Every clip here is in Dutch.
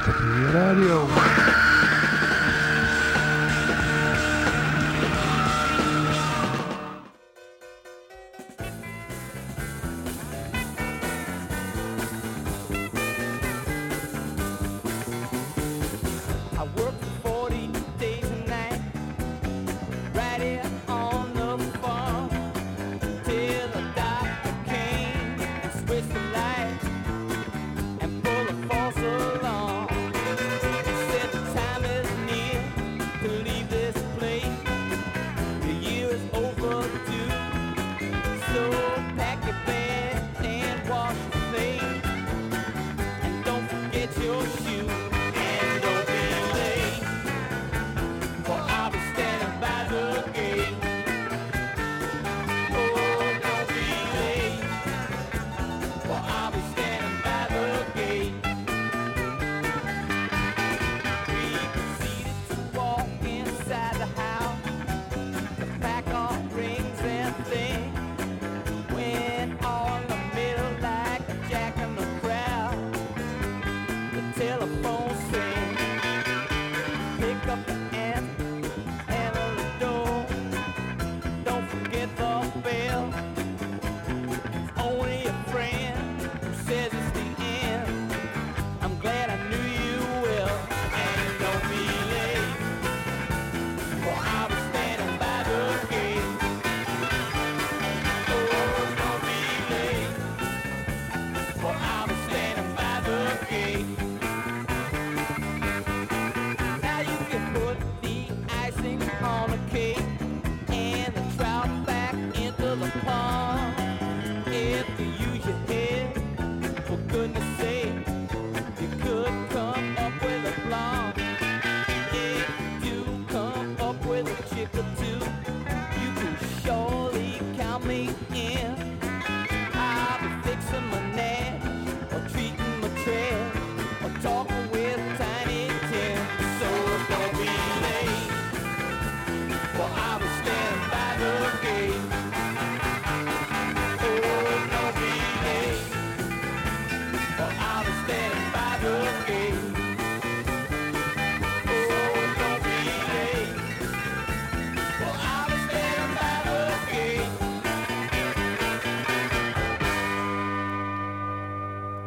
Ratatouille Radio.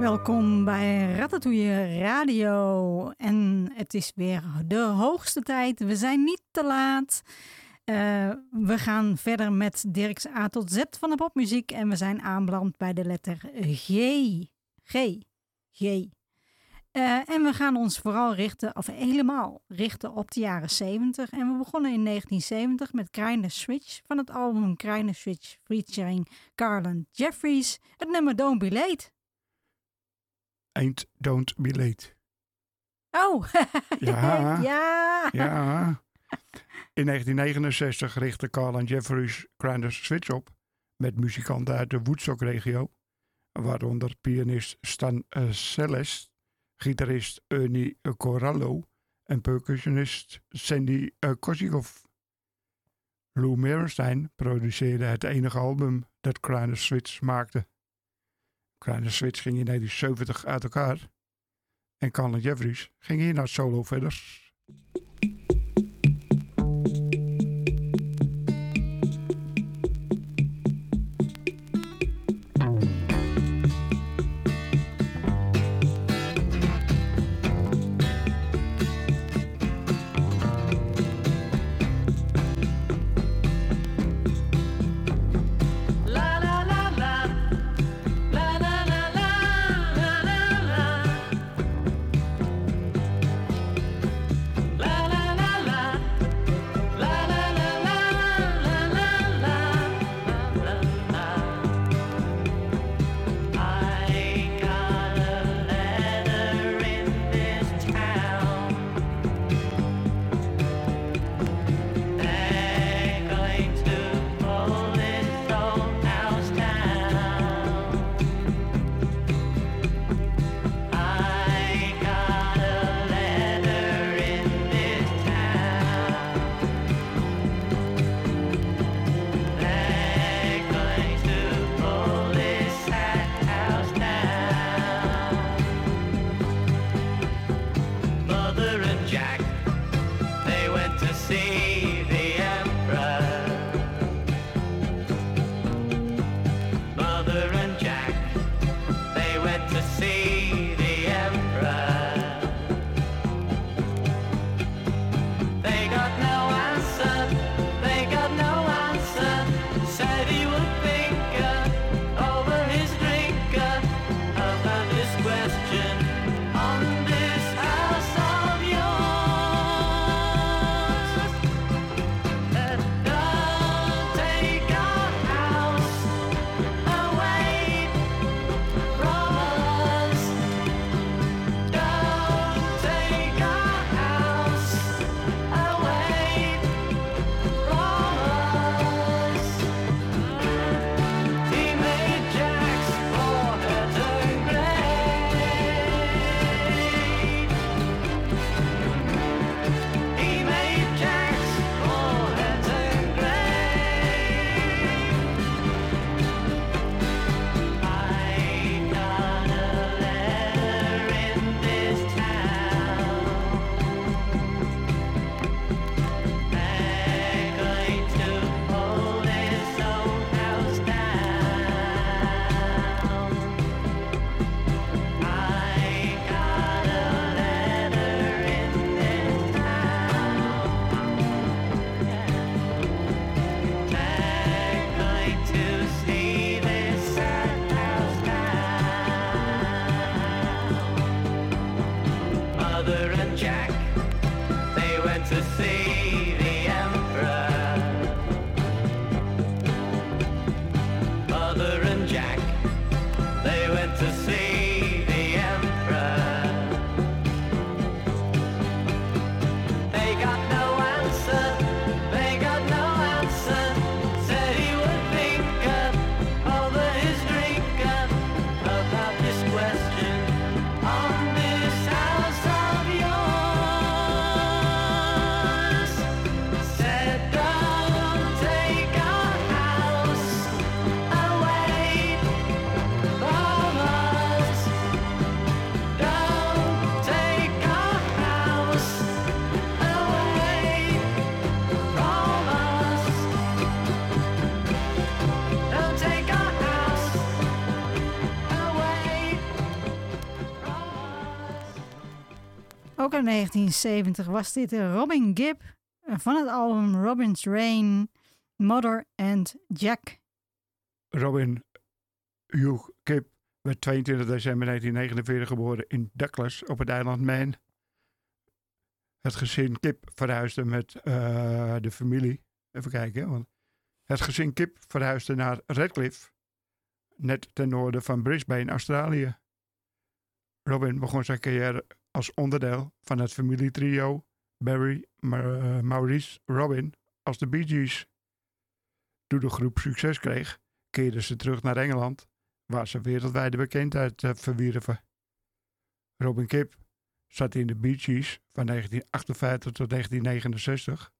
Welkom bij Ratatouille Radio. En het is weer de hoogste tijd. We zijn niet te laat. Eh, we gaan verder met Dirks A tot Z van de popmuziek. En we zijn aanbeland bij de letter G. G. G. Eh, en we gaan ons vooral richten, of helemaal richten op de jaren 70. En we begonnen in 1970 met Kleine Switch van het album Kleine Switch featuring Carlin Jeffries. Het nummer Don't Be Late. Ain't don't be late. Oh, Ja. ja. Ja. In 1969 richtte Carl en Jeffries Grinders Switch op met muzikanten uit de Woodstock-regio, waaronder pianist Stan uh, Celest, gitarist Ernie Corallo en percussionist Sandy uh, Kosikov. Lou Merenstein produceerde het enige album dat Grinders Switch maakte. Grinders Switch ging in 1970 uit elkaar en Carl Jeffries ging hier naar solo verder. In 1970 was dit Robin Gibb eh, van het album Robin's Rain, Mother and Jack. Robin Hugh Kip werd 22 december 1949 geboren in Douglas op het eiland Man. Het gezin Kip verhuisde met eh, de familie. Even kijken. Want het gezin Kip verhuisde naar Redcliffe, net ten noorden van Brisbane, Australië. Robin begon zijn carrière als onderdeel van het familietrio Barry, eh, Maurice, Robin als de Bee Gees. Toen de groep succes kreeg, keerden ze terug naar Engeland, waar ze wereldwijde bekendheid eh, verwierven. Robin Kipp zat in de Bee Gees van 1958 tot 1969,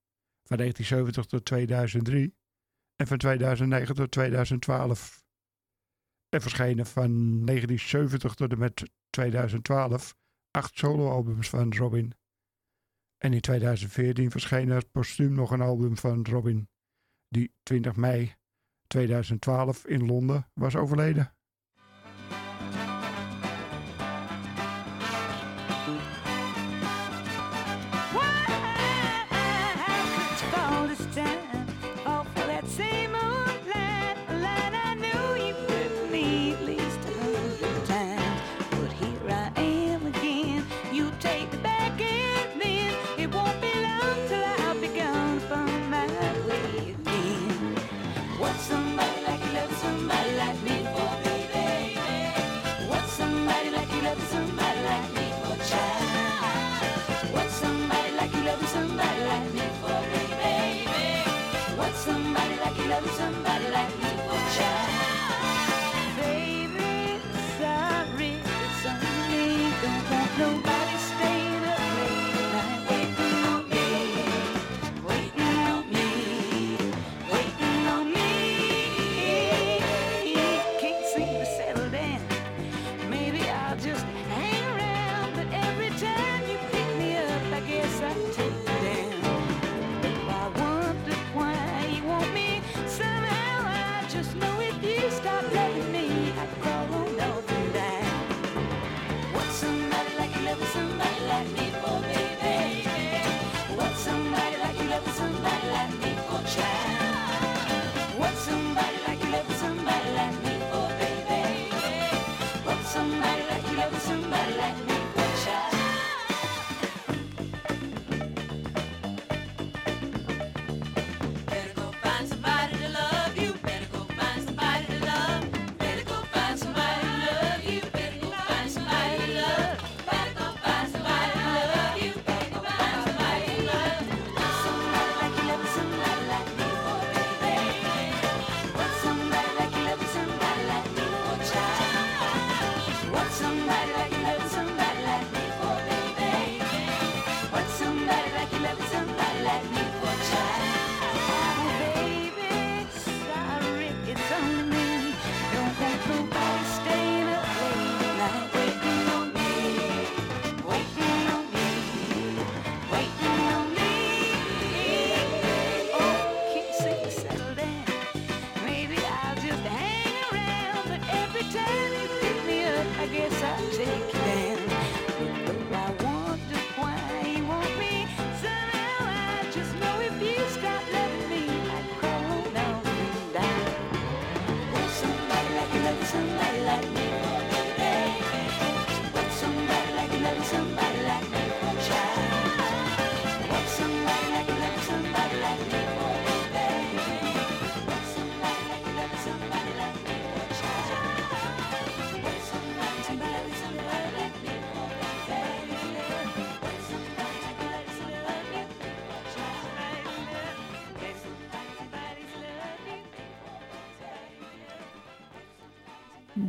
van 1970 tot 2003 en van 2009 tot 2012. Er verschenen van 1970 tot en met 2012 acht soloalbums van Robin. En in 2014 verscheen er postuum nog een album van Robin, die 20 mei 2012 in Londen was overleden. Somebody like me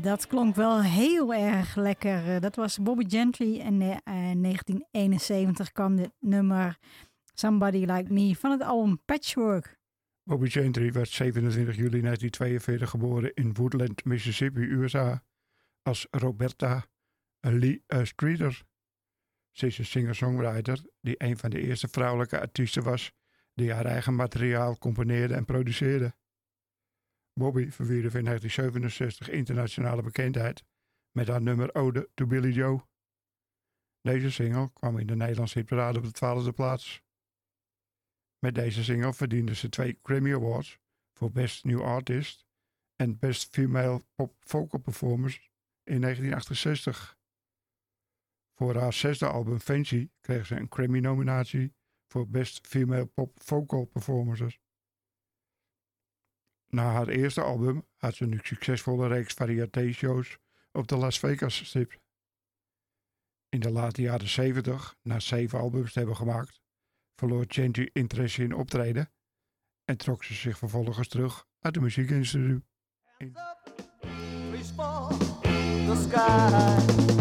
Dat klonk wel heel erg lekker. Eh, Dat was Bobby Gentry en eh, in 1971 kwam dit nummer Somebody Like Me van het album Patchwork. Bobby Gentry werd 27 juli 1942 geboren in Woodland, Mississippi, USA, als Roberta Lee eh, Streeter. Ze is een singer-songwriter die een van de eerste vrouwelijke artiesten was die haar eigen materiaal componeerde en produceerde. Bobby verwierf in 1967 internationale bekendheid met haar nummer Ode to Billy Joe. Deze single kwam in de Nederlandse hitparade op de twaalfde plaats. Met deze single verdiende ze twee Grammy Awards voor Best New Artist en Best Female Pop Vocal Performance in 1968. Voor haar zesde album Fancy kreeg ze een Grammy-nominatie voor Best Female Pop Vocal Performances. Na haar eerste album had ze een succesvolle reeks variété-shows op de Las Vegas Strip. In de late jaren 70, na zeven albums te hebben gemaakt, verloor Changy interesse in optreden en trok ze zich vervolgens terug uit de muziekindustrie. Hands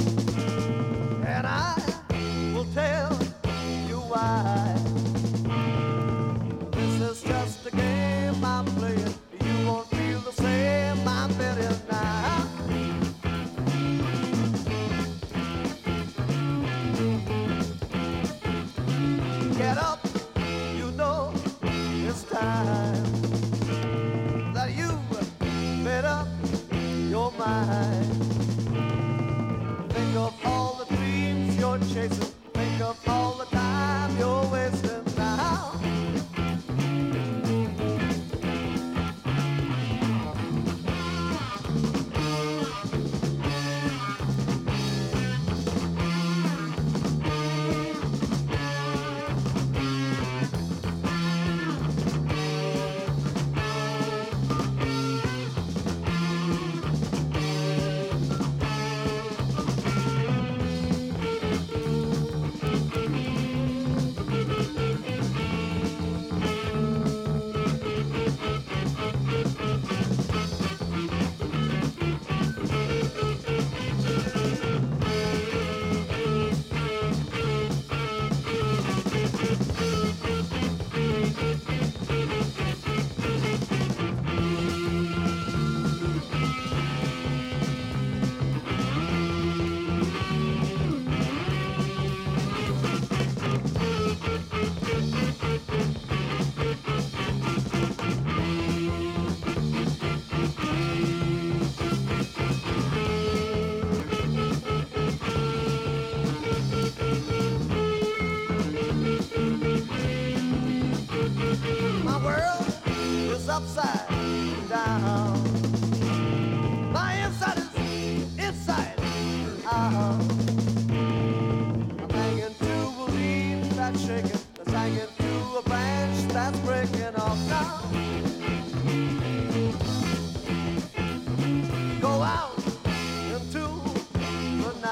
Think of all the dreams you're chasing. Think of all the time you're wasting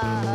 love.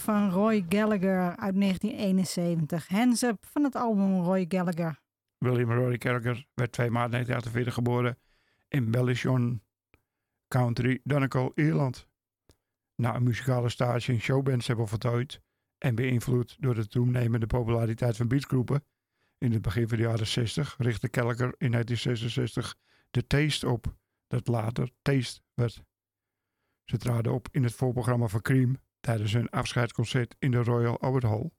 Van Roy Gallagher uit 1971. Hands Up van het album Roy Gallagher. William Rory Gallagher werd 2 maart 1948 geboren in Ballishon Country, Donegal, Ierland. Na een muzikale stage in showbands hebben voltooid en beïnvloed door de toenemende populariteit van beatgroepen in het begin van de jaren 60 richtte Gallagher in 1966 de Taste op, dat later Taste werd. Ze traden op in het voorprogramma van Cream tijdens hun afscheidsconcert in de Royal Albert Hall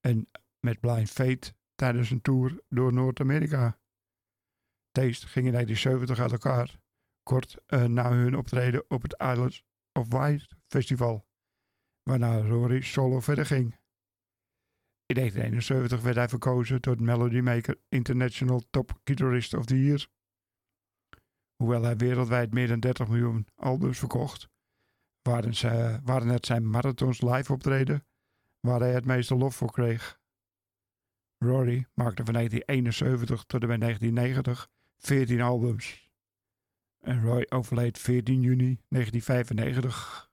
en met Blind Fate tijdens een tour door Noord-Amerika. Taste ging in 1970 uit elkaar, kort eh, na hun optreden op het Islands of Wight Festival, waarna Rory solo verder ging. In 1971 werd hij verkozen tot Melody Maker International Top Guitarist of the Year. Hoewel hij wereldwijd meer dan 30 miljoen albums verkocht, waren, het zijn marathons live optreden waar hij het meeste lof voor kreeg. Rory maakte van 1971 tot en met 1990 14 albums. En Roy overleed 14 juni 1995.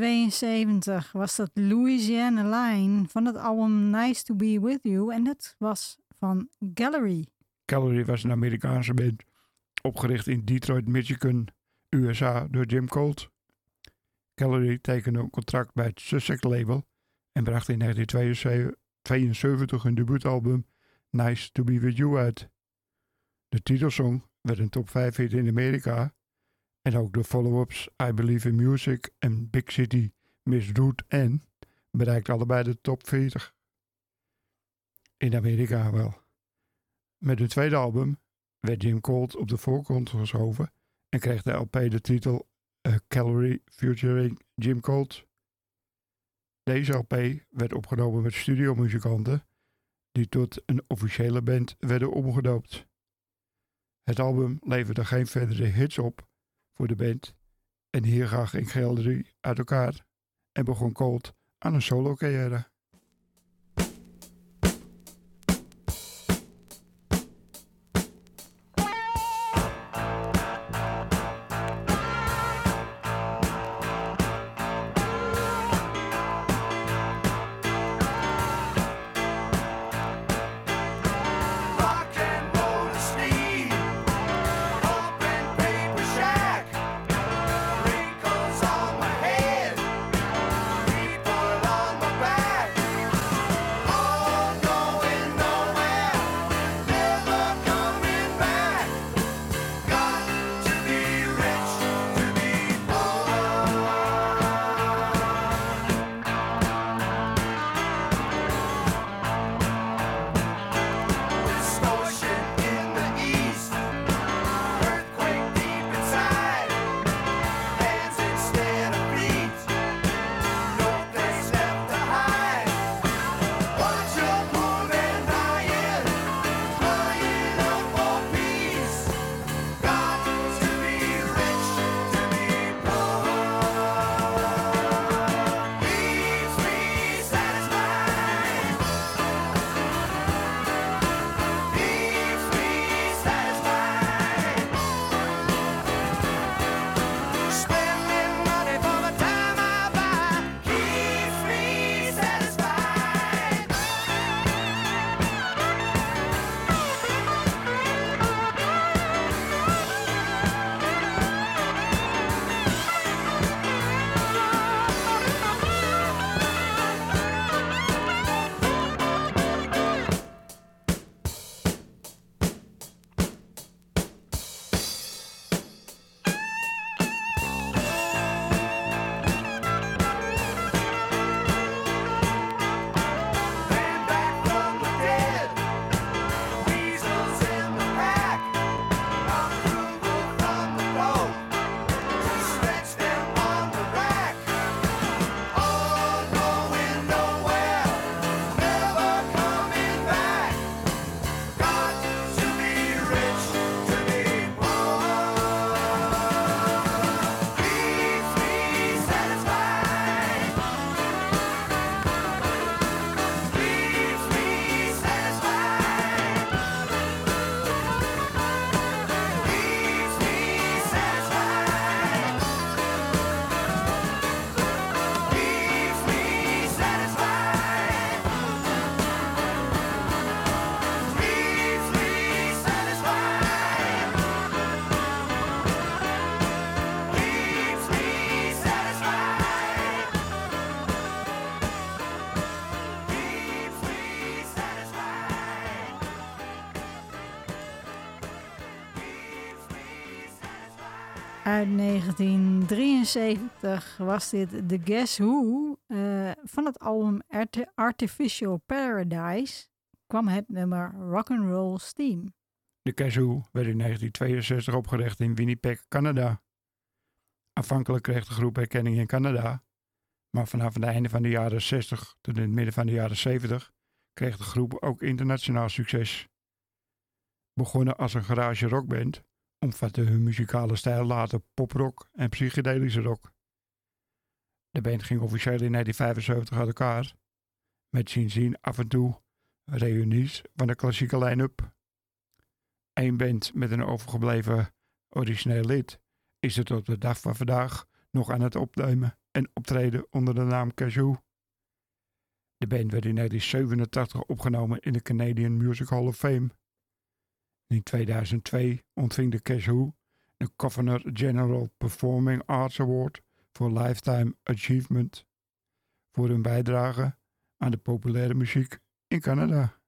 1972 was dat Louisiana Line van het album Nice to Be With You. En dat was van Gallery. Calorie was een Amerikaanse band, opgericht in Detroit, Michigan, USA door Jim Colt. Calorie tekende een contract bij het Sussex label en bracht in 1972 hun debuutalbum Nice to Be With You uit. De titelsong werd een top 5 hit in Amerika en ook de follow-ups I Believe in Music en Big City Miss Root N bereikten allebei de top 40. In Amerika wel. Met hun tweede album werd Jim Colt op de voorgrond geschoven en kreeg de LP de titel A Calorie featuring Jim Colt. Deze LP werd opgenomen met studiomuzikanten die tot een officiële band werden omgedoopt. Het album leverde geen verdere hits op voor de band en hier ging Gallery uit elkaar en begon Colt aan een solo carrière. 1973 was dit The Guess Who. Eh, van het album Art- Artificial Paradise kwam het nummer Rock'n'Roll Steam. De Kazoo werd in 1962 opgericht in Winnipeg, Canada. Aanvankelijk kreeg de groep erkenning in Canada, maar vanaf het einde van de jaren 60 tot in het midden van de jaren 70 kreeg de groep ook internationaal succes. Begonnen als een garage rockband, omvatte hun muzikale stijl later poprock en psychedelische rock. De band ging officieel in 1975 uit elkaar, met sindsdien af en toe reunies van de klassieke line-up. Eén band met een overgebleven origineel lid is er tot de dag van vandaag nog aan het opnemen en optreden onder de naam Kazoo. De band werd in 1987 opgenomen in de Canadian Music Hall of Fame. In 2002 ontving de Kazoo de Governor General Performing Arts Award voor Lifetime Achievement voor hun bijdrage aan de populaire muziek in Canada.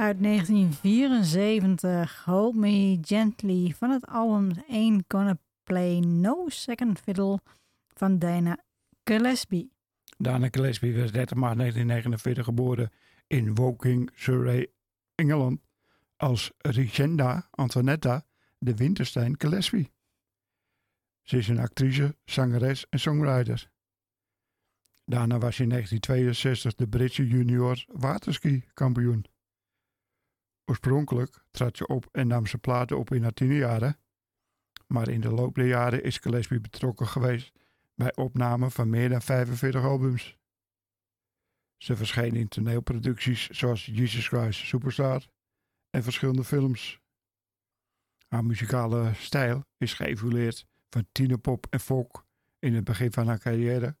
Uit 1974, Hold Me Gently van het album Ain't Gonna Play No Second Fiddle van Dana Gillespie. Dana Gillespie werd 30 maart 1949 geboren in Woking, Surrey, Engeland, als Regenda Antoinetta de Winterstein Gillespie. Ze is een actrice, zangeres en songwriter. Daarna was ze in 1962 de Britse junior waterski kampioen. Oorspronkelijk trad ze op en nam ze platen op in haar tienerjaren. Maar in de loop der jaren is Gillespie betrokken geweest bij opname van meer dan 45 albums. Ze verscheen in toneelproducties zoals Jesus Christ Superstar en verschillende films. Haar muzikale stijl is geëvolueerd van tienerpop en folk in het begin van haar carrière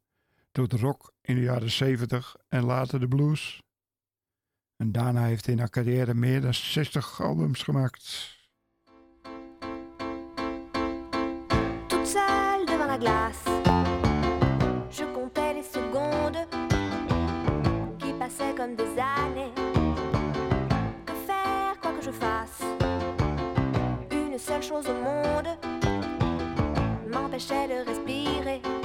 tot rock in de jaren 70 en later de blues. En daarna heeft hij in haar carrière meer dan 60 albums gemaakt. toute seule devant la glace. Je comptais les secondes qui passaient comme des années. Que faire, quoi que je fasse Une seule chose au monde m'empêchait de respirer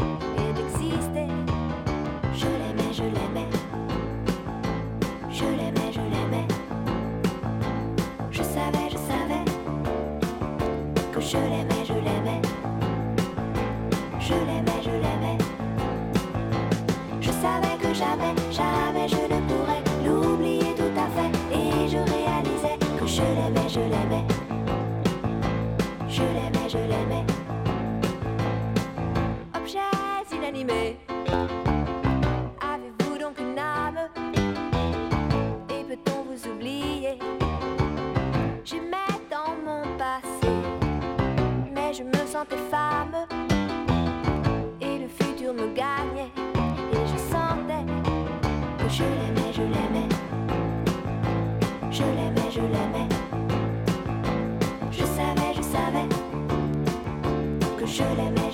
should have.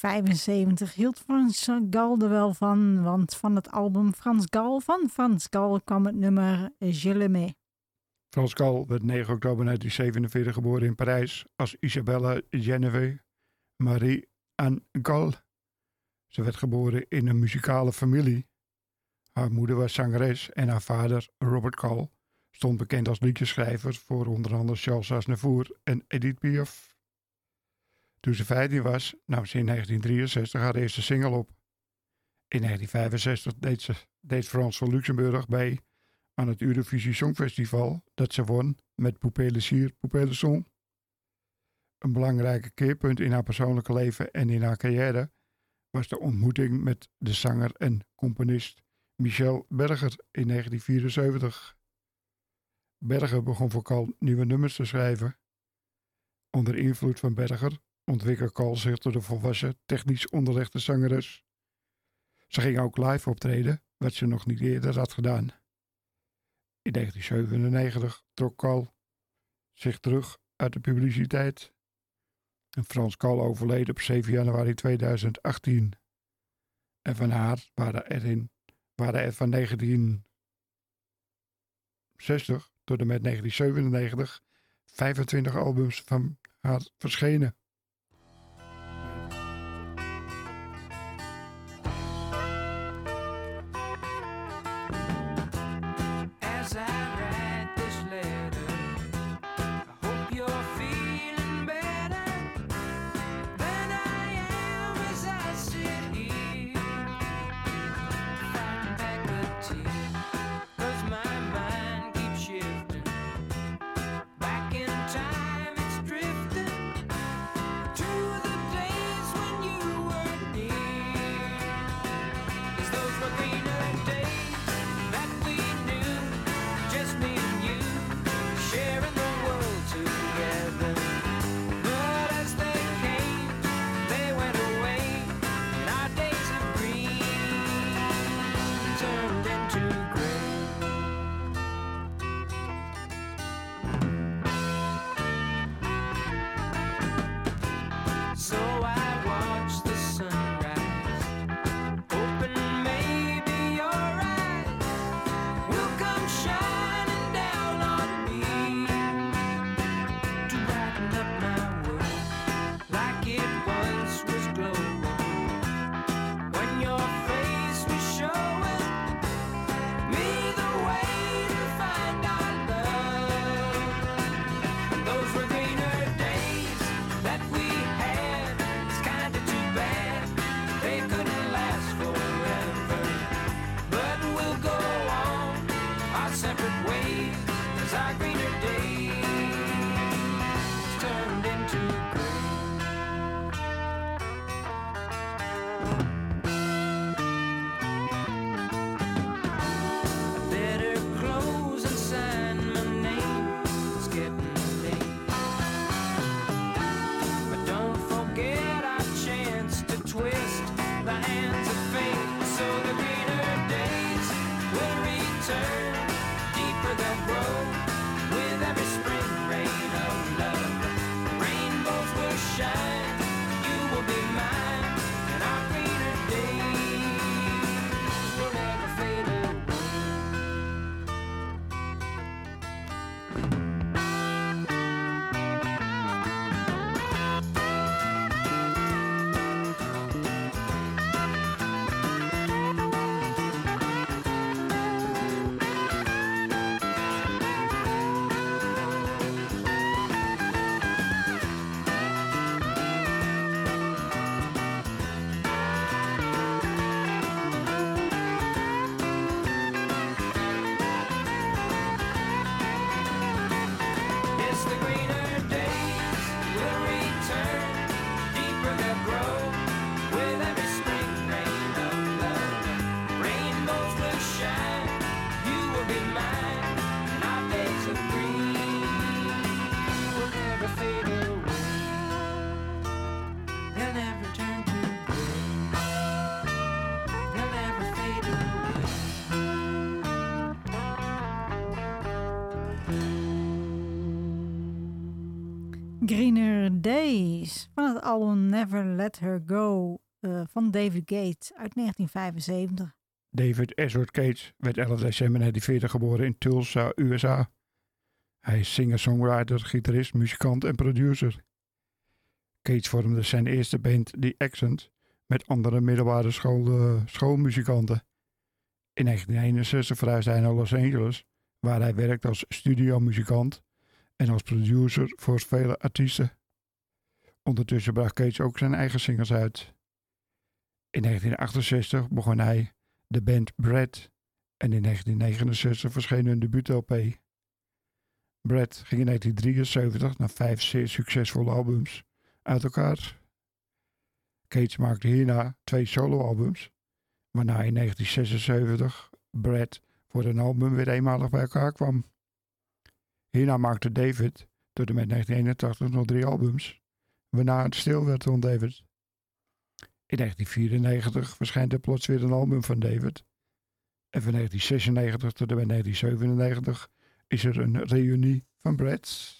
1975 hield Frans Gal er wel van, want van het album Frans Gal van Frans Gal kwam het nummer Je l'aimais. Frans Gal werd 9 oktober 1947 geboren in Parijs als Isabella Genevieve Marie Anne Gal. Ze werd geboren in een muzikale familie. Haar moeder was zangeres en haar vader, Robert Gal, stond bekend als liedjeschrijver voor onder andere Charles Aznavour en Edith Piaf. Toen ze 15 was, nam ze in 1963 haar eerste single op. In 1965 deed, ze, deed Frans van Luxemburg bij aan het Eurovisie Songfestival dat ze won met Poupée le Poupée Son. Een belangrijke keerpunt in haar persoonlijke leven en in haar carrière was de ontmoeting met de zanger en componist Michel Berger in 1974. Berger begon voor Kal nieuwe nummers te schrijven. Onder invloed van Berger zich tot een volwassen, technisch onderlegde zangeres. Ze ging ook live optreden, wat ze nog niet eerder had gedaan. In 1997 trok Cole zich terug uit de publiciteit. En Frans Cole overleed op 7 januari 2018. En van haar waren er, in, waren er van 1960 tot en met 1997 25 albums van haar verschenen. Greener Days van het album Never Let Her Go eh, van David Gates uit 1975. David Edward Cates werd 11 december 1940 geboren in Tulsa, USA. Hij is singer-songwriter, gitarist, muzikant en producer. Cates vormde zijn eerste band The Accent met andere middelbare school, schoolmuzikanten. In 1961 verhuisde hij naar Los Angeles, waar hij werkt als studiomuzikant en als producer voor vele artiesten. Ondertussen bracht Cates ook zijn eigen singles uit. In 1968 begon hij de band Brad en in 1969 verscheen hun debuut-LP. Brad ging in 1973 na vijf zeer succesvolle albums uit elkaar. Cates maakte hierna twee soloalbums, waarna in 1976 Brad voor een album weer eenmalig bij elkaar kwam. Hierna maakte David tot en met 1981 nog drie albums, waarna het stil werd rond David. In 1994 verschijnt er plots weer een album van David. En van 1996 tot en met 1997 is er een reunie van Brad.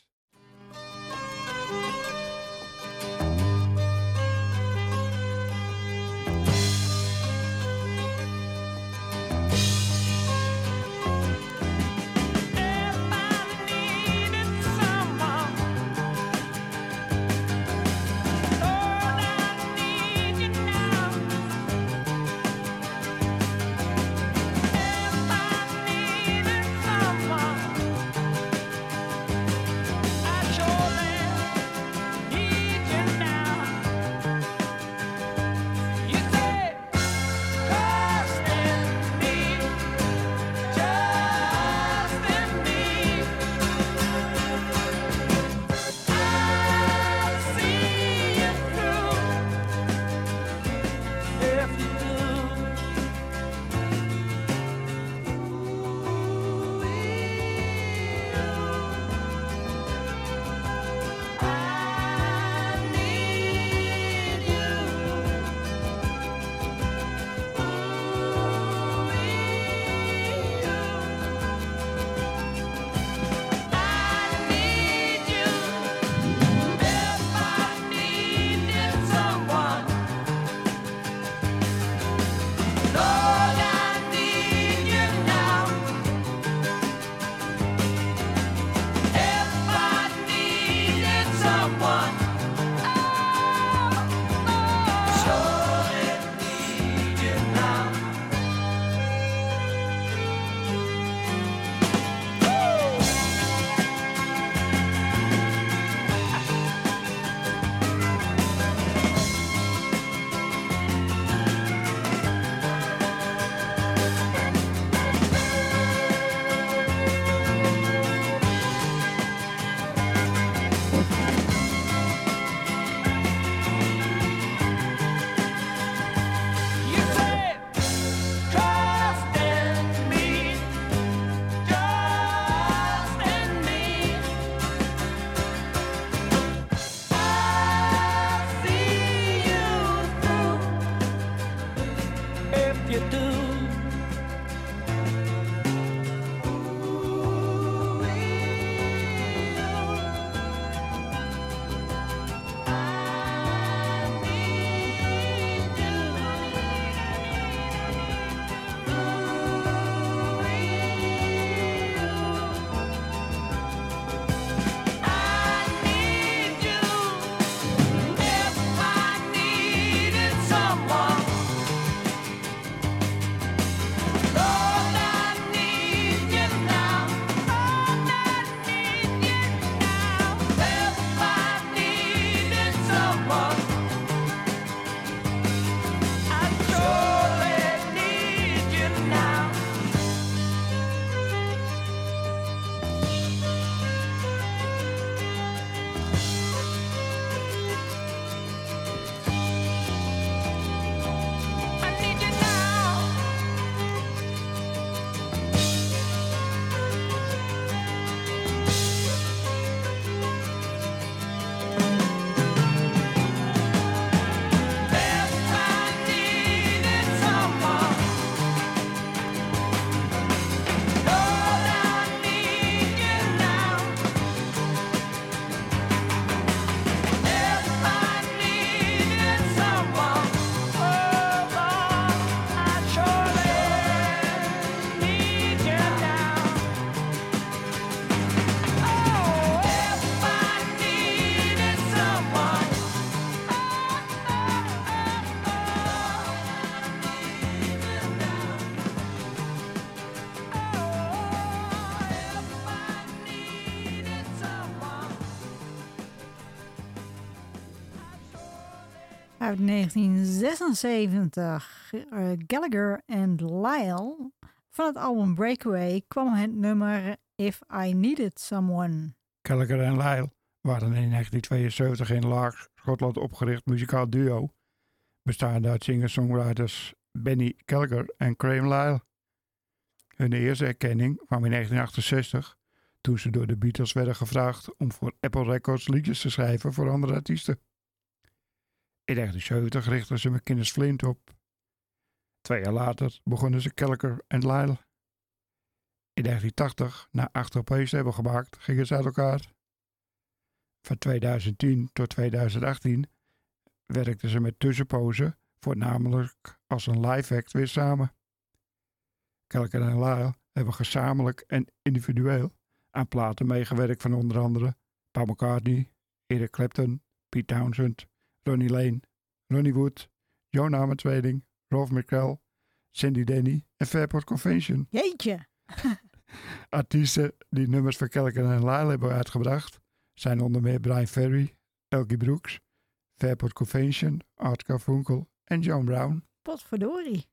1976, eh, Gallagher en Lyle. Van het album Breakaway kwam het nummer If I Needed Someone. Gallagher en Lyle waren in 1972 in Largs, Schotland opgericht muzikaal duo, bestaande uit singer-songwriters Benny Gallagher en Graham Lyle. Hun eerste erkenning kwam in 1968, toen ze door de Beatles werden gevraagd om voor Apple Records liedjes te schrijven voor andere artiesten. In 1970 richtten ze McKinnis Flint op. Twee jaar later begonnen ze Kelker en Lyle. In 1980, na acht te hebben gemaakt, gingen ze uit elkaar. Van 2010 tot 2018 werkten ze met tussenpozen, voornamelijk als een live act weer samen. Kelker en Lyle hebben gezamenlijk en individueel aan platen meegewerkt van onder andere Paul McCartney, Eric Clapton, Pete Townsend, Ronnie Lane, Ronnie Wood, Joan Amertweding, Rolf McCrell, Cindy Denny en Fairport Convention. Jeetje! Artiesten die nummers voor Kelken en Lyle hebben uitgebracht zijn onder meer Brian Ferry, Elkie Brooks, Fairport Convention, Art Garfunkel en John Brown. Potverdorie.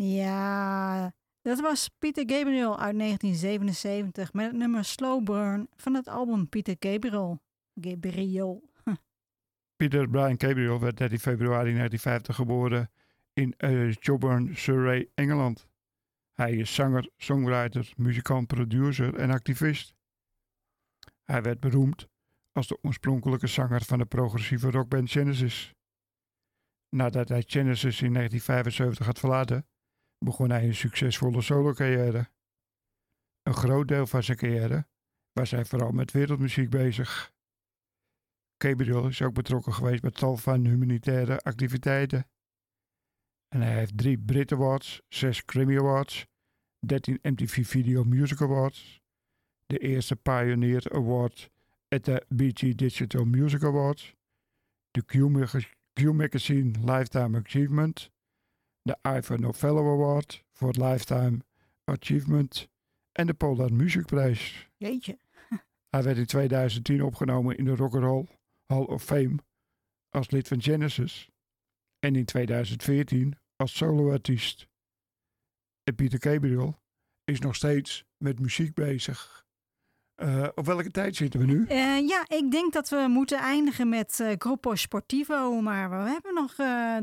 Ja, dat was Pieter Gabriel uit 1977 met het nummer Slow Burn van het album Pieter Gabriel. Gabriel. Peter Brian Gabriel werd 13 februari 1950 geboren in eh, Joburn, Surrey, Engeland. Hij is zanger, songwriter, muzikant, producer en activist. Hij werd beroemd als de oorspronkelijke zanger van de progressieve rockband Genesis. Nadat hij Genesis in 1975 had verlaten, begon hij een succesvolle solo-carrière. Een groot deel van zijn carrière was hij vooral met wereldmuziek bezig. Gabriel is ook betrokken geweest bij tal van humanitaire activiteiten. En hij heeft drie Brit Awards, zes Grammy Awards, 13 MTV Video Music Awards, de eerste Pioneer Award at de BT Digital Music Awards, de Q, Mag- Q Magazine Lifetime Achievement, de Ivor Novello Award voor Lifetime Achievement en de Polar Musicprijs. Jeetje. Hij werd in 2010 opgenomen in de Rock and Roll Hall of Fame als lid van Genesis en in 2014 als soloartiest. En Pieter Gabriel is nog steeds met muziek bezig. Eh, op welke tijd zitten we nu? Eh, ja, ik denk dat we moeten eindigen met eh Gruppo Sportivo, maar we hebben nog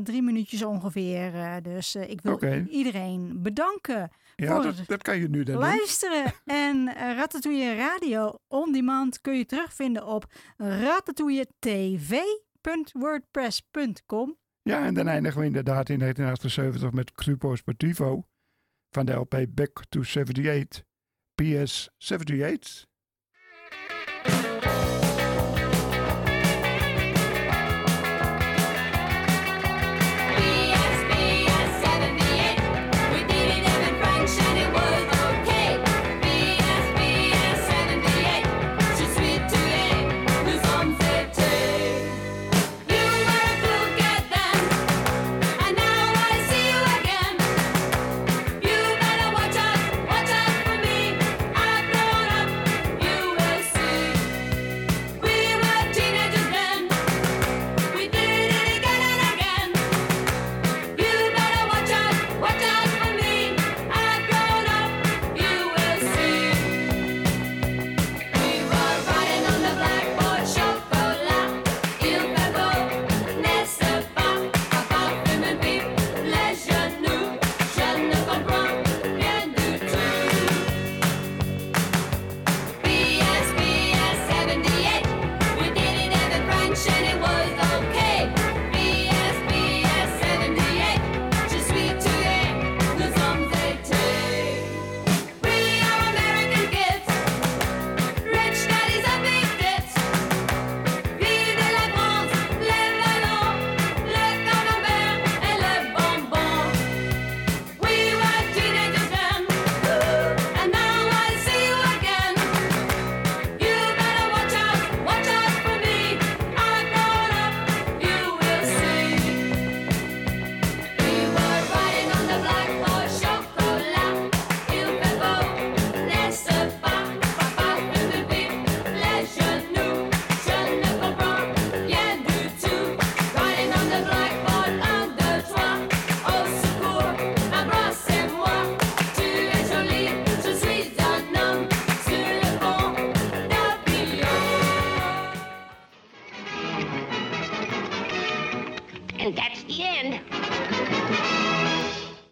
drie minuutjes ongeveer. dus ik wil iedereen bedanken Ja, voor dat, dat kan je nu dan doen. luisteren. en uh, Ratatouille Radio On Demand kun je terugvinden op ratatouilletv.wordpress.com. Ja, en dan eindigen we inderdaad in 1978 met Grupo Sportivo van de LP Back to 78. PS 78.